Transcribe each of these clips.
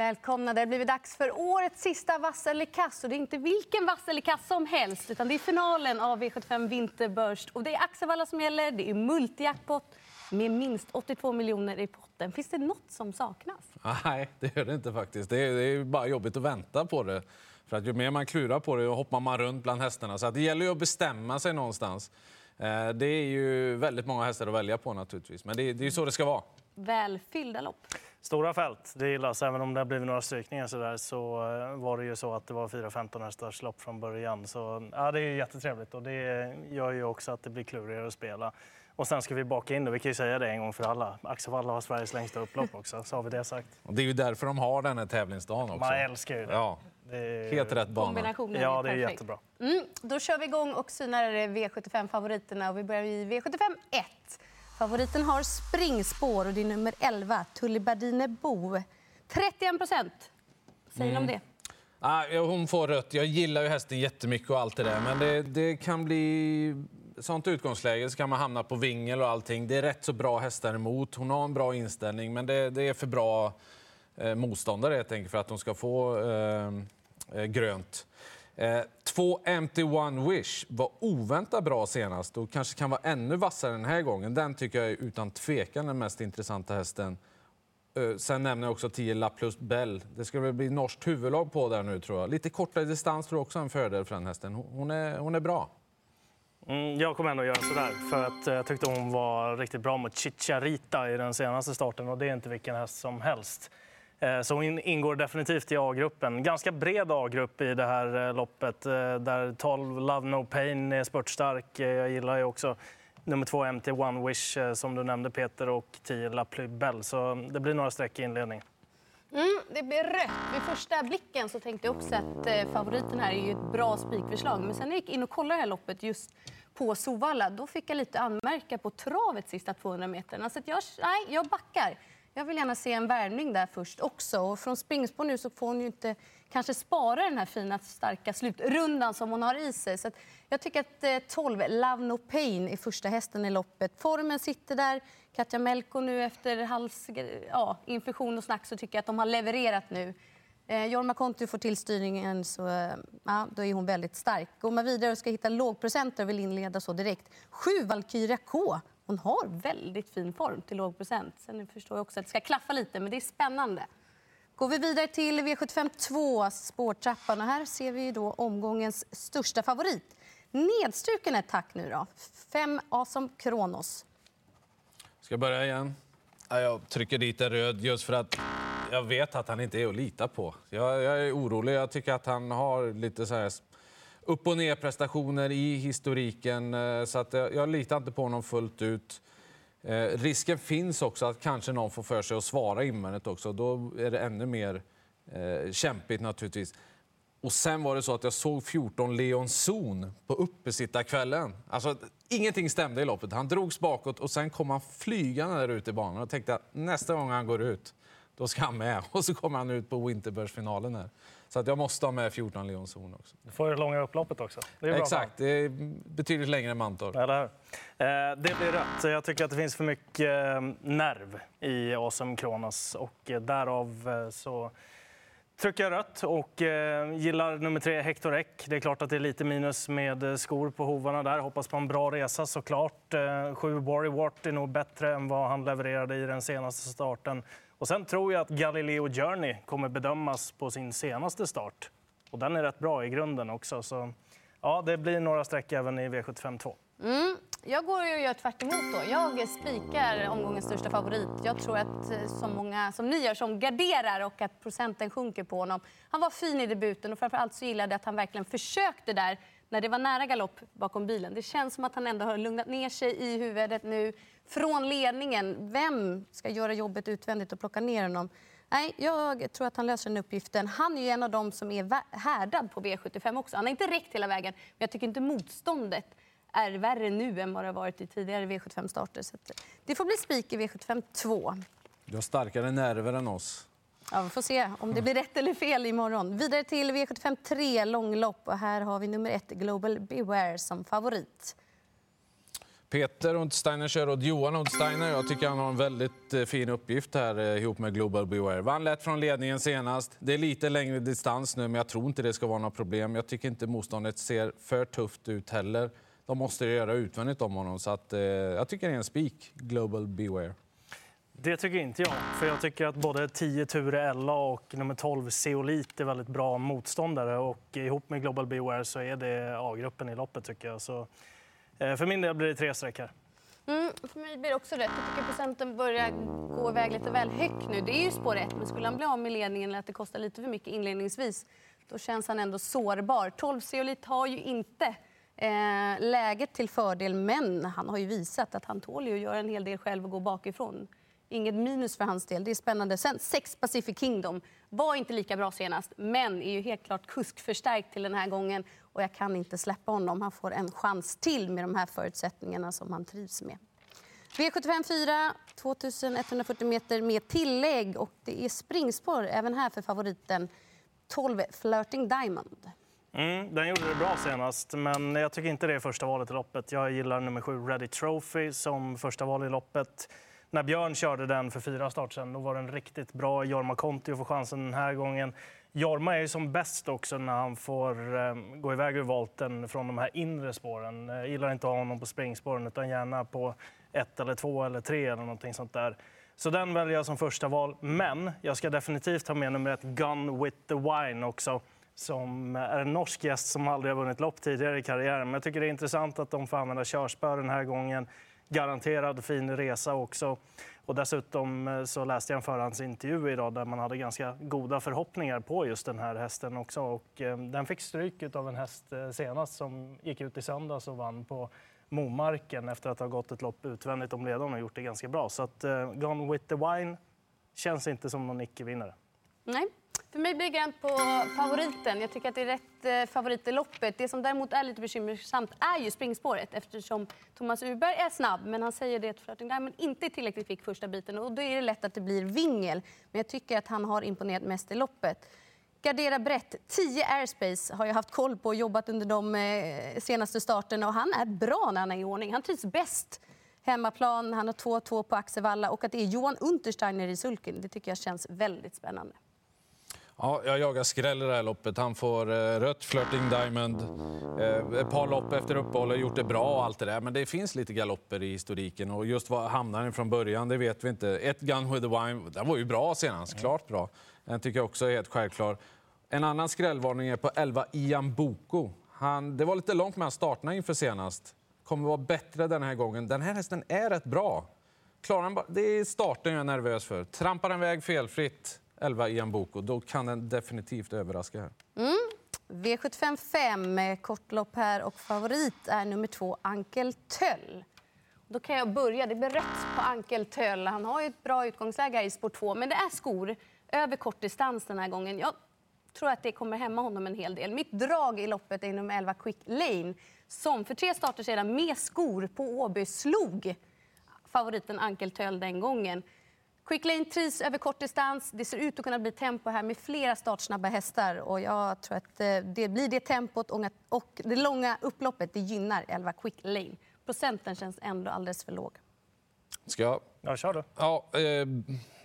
Välkomna. Det har blivit dags för årets sista vass eller kass. Och det är inte vilken vass eller kass som helst, utan det är finalen av V75 Vinterbörst. Och det är Axevalla som gäller. Det är multijackpot med minst 82 miljoner i potten. Finns det nåt som saknas? Nej, det gör det inte faktiskt. Det är, det är bara jobbigt att vänta på det. För att ju mer man klurar på det, hoppar man runt bland hästarna. Så att det gäller ju att bestämma sig någonstans. Eh, det är ju väldigt många hästar att välja på naturligtvis. Men det är, det är så det ska vara. Välfyllda lopp. Stora fält, det gillas. Även om det har blivit några strykningar så, där, så eh, var det ju så att det var 4-15 hästars lopp från början. Så ja, det är jättetrevligt och det gör ju också att det blir klurigare att spela. Och sen ska vi baka in det, vi kan ju säga det en gång för alla. Axevalla har Sveriges längsta upplopp också, så har vi det sagt. Och det är ju därför de har den här tävlingsdagen också. Man älskar ju det. Ja. det är... Helt rätt bana. Kombinationen Ja, det är perfekt. jättebra. Mm, då kör vi igång och synar V75-favoriterna. Och vi börjar i V75 1. Favoriten har springspår och det är nummer 11, Tullibardine Bo. 31 procent. Säger ni om det? Ah, hon får rött. Jag gillar ju hästen jättemycket och allt det där. Men det, det kan bli sånt utgångsläge så kan man hamna på vingel och allting. Det är rätt så bra hästar emot. Hon har en bra inställning, men det, det är för bra eh, motståndare helt enkelt för att hon ska få eh, eh, grönt. Eh, två Empty One Wish var oväntat bra senast och kanske kan vara ännu vassare den här gången. Den tycker jag är utan tvekan den mest intressanta hästen. Eh, Sen nämner jag också 10 La Plus Bell. Det ska väl bli norskt huvudlag på där nu tror jag. Lite kortare distans tror jag också är en fördel för den hästen. Hon- är, hon är bra. Mm, jag kommer ändå göra sådär, för att eh, jag tyckte hon var riktigt bra mot Chicharita i den senaste starten och det är inte vilken häst som helst. Eh, så hon ingår definitivt i A-gruppen. Ganska bred A-grupp i det här eh, loppet eh, där 12 Love No Pain är spurtstark. Jag gillar ju också nummer två MT One Wish som du nämnde Peter och 10 La Plus Belle. Så mm, det blir några streck i inledningen. Mm, det blir rött. Vid första blicken så tänkte jag också att eh, favoriten här är ju ett bra spikförslag. Men sen när jag gick in och kollade det här loppet just på Sovalla, då fick jag lite anmärka på travet sista 200 meterna. Så att jag, nej, jag backar. Jag vill gärna se en värvning där först också. Och från springspår nu så får hon ju inte kanske spara den här fina starka slutrundan som hon har i sig. Så att jag tycker att eh, 12 Love No Pain är första hästen i loppet. Formen sitter där. Katja Melko nu efter hals, ja, infektion och snack så tycker jag att de har levererat nu. Eh, Jorma Kontu får till styrningen så eh, ja, då är hon väldigt stark. Går man vidare och ska hitta lågprocenter och vill inleda så direkt. 7, Valkyria K. Hon har väldigt fin form till låg procent. Sen förstår jag också att det ska klaffa lite, men det är spännande. Går vi vidare till V75 2, spårtrappan. Och här ser vi ju då omgångens största favorit. Nedstruken ett tack nu då. Fem A som Kronos. Ska jag börja igen? Jag trycker dit en röd just för att jag vet att han inte är att lita på. Jag, jag är orolig. Jag tycker att han har lite så här upp och ner prestationer i historiken. Eh, så att jag, jag litar inte på honom fullt ut. Eh, risken finns också att kanske någon får för sig att svara invändigt också. Då är det ännu mer eh, kämpigt naturligtvis. Och sen var det så att jag såg 14 Leon Zon på uppesittarkvällen. Alltså, ingenting stämde i loppet. Han drogs bakåt och sen kom han flygande där ute i banan och tänkte att nästa gång han går ut, då ska han med. Och så kommer han ut på Winterbörsfinalen här. Så att jag måste ha med 14 Leon Zon också. Du får det långa upploppet också. Det är bra Exakt, det är betydligt längre än Mantorp. Eller hur? Eh, Det blir rött. Jag tycker att det finns för mycket eh, nerv i Awesome Kronos och eh, därav så trycker jag rött och eh, gillar nummer tre, Hector Eck. Det är klart att det är lite minus med skor på hovarna där. Hoppas på en bra resa såklart. Eh, Sju Wart är nog bättre än vad han levererade i den senaste starten. Och sen tror jag att Galileo Journey kommer bedömas på sin senaste start. Och den är rätt bra i grunden också. Så ja, det blir några streck även i V75 2. Mm. Jag går och gör tvärt emot då. Jag spikar omgångens största favorit. Jag tror att eh, så många som ni gör som garderar och att procenten sjunker på honom. Han var fin i debuten och framförallt så gillade jag att han verkligen försökte där när det var nära galopp bakom bilen. Det känns som att han ändå har lugnat ner sig i huvudet nu från ledningen. Vem ska göra jobbet utvändigt och plocka ner honom? Nej, jag tror att han löser den uppgiften. Han är ju en av dem som är härdad på V75 också. Han har inte räckt hela vägen, men jag tycker inte motståndet är värre nu än vad det har varit i tidigare V75-starter. Så att det får bli spik i V75 2. Du har starkare nerver än oss. Ja, vi får se om det blir rätt eller fel imorgon. Vidare till V75 3, långlopp. Och här har vi nummer ett, Global Beware, som favorit. Peter Untersteiner kör åt Johan Untersteiner. Jag tycker han har en väldigt eh, fin uppgift här eh, ihop med Global Beware. Vann lätt från ledningen senast. Det är lite längre distans nu, men jag tror inte det ska vara några problem. Jag tycker inte motståndet ser för tufft ut heller. De måste göra utvändigt om honom, så att, eh, jag tycker det är en spik, Global Beware. Det tycker inte jag. För jag tycker att både 10 Ture Ella och nummer 12 Zeolit är väldigt bra motståndare. Och ihop med Global Beware så är det A-gruppen i loppet tycker jag. Så, Eh, för min del blir det tre streck här. Mm, för mig blir det också rätt. Jag tycker procenten börjar gå iväg lite väl högt nu. Det är ju spår ett, men skulle han bli av med ledningen eller att det kostar lite för mycket inledningsvis, då känns han ändå sårbar. 12 Zeolit har ju inte eh, läget till fördel, men han har ju visat att han tål ju att göra en hel del själv och gå bakifrån. Inget minus för hans del. Det är spännande. Sen sex Pacific Kingdom var inte lika bra senast, men är ju helt klart kuskförstärkt till den här gången. Och jag kan inte släppa honom. Han får en chans till med de här förutsättningarna som han trivs med. V75 4, 2140 meter med tillägg och det är springspår även här för favoriten 12 Flirting Diamond. Mm, den gjorde det bra senast, men jag tycker inte det är första valet i loppet. Jag gillar nummer 7 Ready Trophy som första val i loppet när Björn körde den för fyra start sen, då var den riktigt bra. Jorma Konti får chansen den här gången. Jorma är ju som bäst också när han får eh, gå iväg ur volten från de här inre spåren. Jag gillar inte att ha honom på springspåren utan gärna på ett eller två eller tre eller någonting sånt där. Så den väljer jag som första val. Men jag ska definitivt ha med nummer ett Gun with the Wine också som är en norsk gäst som aldrig har vunnit lopp tidigare i karriären. Men jag tycker det är intressant att de får använda körspö den här gången garanterad fin resa också. Och dessutom eh, så läste jag en förhandsintervju idag där man hade ganska goda förhoppningar på just den här hästen också. Och eh, den fick stryk av en häst eh, senast som gick ut i söndags och vann på Momarken efter att ha gått ett lopp utvändigt om ledaren och gjort det ganska bra. Så att eh, Gone with the Wine känns inte som någon icke-vinnare. Nej, för mig blir det grönt på favoriten. Jag tycker att det är rätt eh, favorit i loppet. Det som däremot är lite bekymmersamt är ju springspåret eftersom Thomas Urberg är snabb men han säger det att Flirting Diamond inte är tillräckligt fick första biten och då är det lätt att det blir vingel. Men jag tycker att han har imponerat mest i loppet. Gardera brett. 10 airspace har jag haft koll på och jobbat under de eh, senaste starterna och han är bra när han är i ordning. Han trivs bäst hemmaplan, han har 2-2 på Axevalla och att det är Johan Untersteiner i sulken, det tycker jag känns väldigt spännande. Ja, jag jagar skräll i det här loppet. Han får eh, rött Flirting Diamond. Eh, ett par lopp efter uppehåll har gjort det bra och allt det där. Men det finns lite galopper i historiken och just var hamnar den från början, det vet vi inte. Ett Gun with the Wine, den var ju bra senast, klart bra. Den tycker jag också är helt självklar. En annan skrällvarning är på 11 Ian Boko. Han, det var lite långt med starterna inför senast. Kommer vara bättre den här gången. Den här hästen är rätt bra. Klarar han bara, det är starten jag är nervös för. Trampar den väg felfritt 11 i en bok och då kan den definitivt överraska här. Mm. V75 5, kortlopp här och favorit är nummer två Ankel Töll. Då kan jag börja. Det blir rätt på Ankel Töll. Han har ju ett bra utgångsläge i spår 2, men det är skor över kortdistans den här gången. Jag tror att det kommer hämma honom en hel del. Mitt drag i loppet är nummer 11 Quick Lane som för tre starter sedan med skor på Åby slog favoriten Ankel Töll den gången. Quick Lane trivs över kort distans. Det ser ut att kunna bli tempo här med flera startsnabba hästar. Och jag tror att eh, det blir det tempot och det långa upploppet det gynnar 11 Quick Lane. Procenten känns ändå alldeles för låg. Ska jag? Ja, kör du. Ja, eh,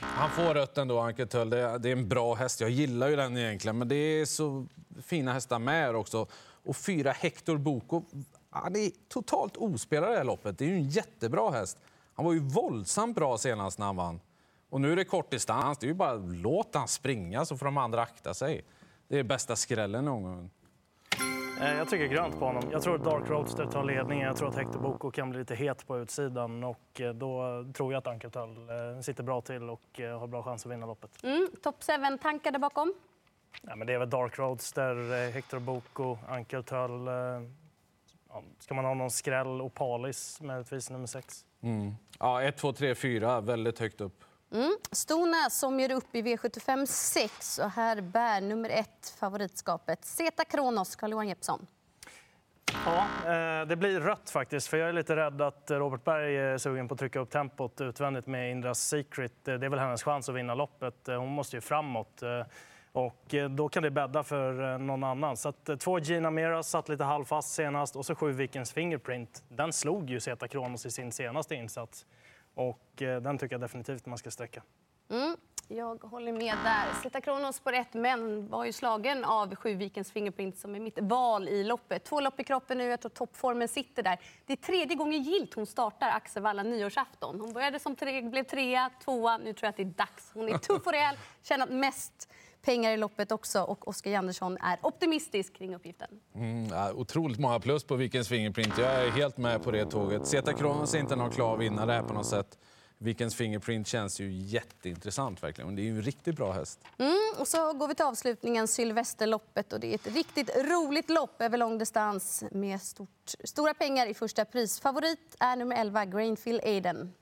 han får rött ändå, Anke Töll. Det, det, är en bra häst. Jag gillar ju den egentligen, men det är så fina hästar med också. Och fyra Hector Boko. Han är totalt ospelad i det här loppet. Det är ju en jättebra häst. Han var ju våldsamt bra senast när han vann. Och nu är det kort distans. Det är ju bara låt han springa så får de andra akta sig. Det är bästa skrällen någon gång. Eh, jag tycker grönt på honom. Jag tror att Dark Roadster tar ledningen. Jag tror att Hector Boko kan bli lite het på utsidan. Och eh, då tror jag att Ankeltöll eh, sitter bra till och har bra chans att vinna loppet. Mm, Top 7-tankar där bakom? Ja, men det är väl Dark Roadster, Hector Boko, Ankeltöll. Ska man ha någon skräll, Opalis möjligtvis nummer 6? Mm. Ja, 1, 2, 3, 4. Väldigt högt upp. Mm. Stona som gör upp i V75 6 och här bär nummer ett favoritskapet. Zeta Kronos, Carl-Johan Jeppsson. Ja, eh, det blir rött faktiskt. För jag är lite rädd att Robert Berg är sugen på att trycka upp tempot utvändigt med Indras Secret. Eh, det är väl hennes chans att vinna loppet. Eh, hon måste ju framåt. Och då kan det bädda för någon annan. Så att, två Gina Mera satt lite halvfast senast och så sju Vikens Fingerprint. Den slog ju Zeta Kronos i sin senaste insats. Och eh, den tycker jag definitivt man ska sträcka. Mm, jag håller med där. Zeta Kronos på rätt, men var ju slagen av Sjuvikens Fingerprint som är mitt val i loppet. Två lopp i kroppen nu, jag tror toppformen sitter där. Det är tredje gången gilt hon startar Axevalla nyårsafton. Hon började som tre, blev trea, tvåa, nu tror jag att det är dags. Hon är tuff och rejäl, tjänat mest pengar i loppet också och Oskar Jandersson är optimistisk kring uppgiften. Mm, otroligt många plus på Vikens Fingerprint. Jag är helt med på det tåget. Zeta Kronos är inte någon klar vinnare här på något sätt. Vikens Fingerprint känns ju jätteintressant verkligen. Det är ju en riktigt bra häst. Mm, och så går vi till avslutningen, Sylvesterloppet. Och det är ett riktigt roligt lopp över lång distans med stort, stora pengar i första pris. Favorit är nummer 11, Grainfield Aiden.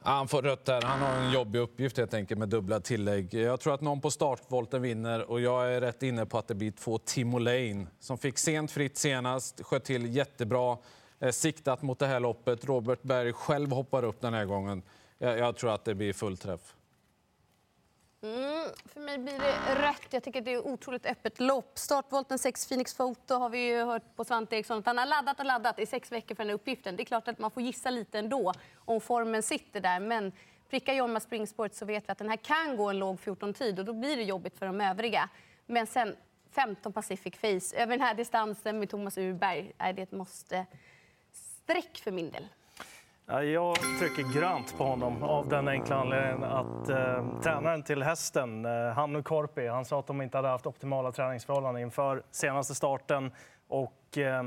Han får rött där. Han har en jobbig uppgift helt enkelt med dubbla tillägg. Jag tror att någon på startvolten vinner och jag är rätt inne på att det blir två Timo Lane som fick sent fritt senast, sköt till jättebra, eh, siktat mot det här loppet. Robert Berg själv hoppar upp den här gången. Jag, jag tror att det blir full träff. Mm, för mig blir det rött. Jag tycker det är otroligt öppet lopp. Startvolten 6 Phoenix Photo har vi ju hört på Svante Eriksson att han har laddat och laddat i sex veckor för den här uppgiften. Det är klart att man får gissa lite ändå om formen sitter där. Men prickar Jorma Springsport så vet vi att den här kan gå en låg 14-tid och då blir det jobbigt för de övriga. Men sen 15 Pacific Face, över den här distansen med Thomas Urberg, är det ett måste. Streck för min del. Jag trycker grönt på honom av den enkla anledningen att eh, tränaren till hästen, eh, Hannu Korpi, han sa att de inte hade haft optimala träningsförhållanden inför senaste starten. Och, eh,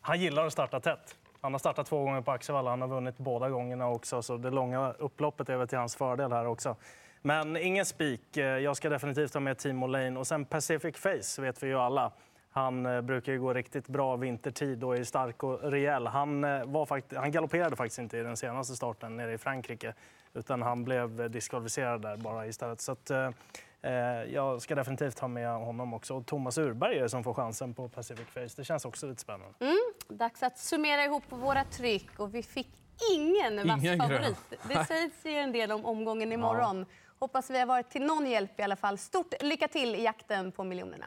han gillar att starta tätt. Han har startat två gånger på Axevalla, han har vunnit båda gångerna också. Så det långa upploppet är väl till hans fördel här också. Men ingen spik. Eh, jag ska definitivt ha med Timo Lane. Och sen Pacific Face vet vi ju alla. Han eh, brukar ju gå riktigt bra vintertid och är stark och rejäl. Han, eh, var fakt han galopperade faktiskt inte i den senaste starten nere i Frankrike utan han blev diskvalificerad där bara istället. Så att, eh, eh, jag ska definitivt ha med honom också. Och Thomas Urberg är det som får chansen på Pacific Face. Det känns också lite spännande. Mm, dags att summera ihop våra tryck. Och vi fick ingen vass favorit. Det sägs ju en del om omgången imorgon. Hoppas vi har varit till någon hjälp i alla fall. Stort lycka till i jakten på miljonerna.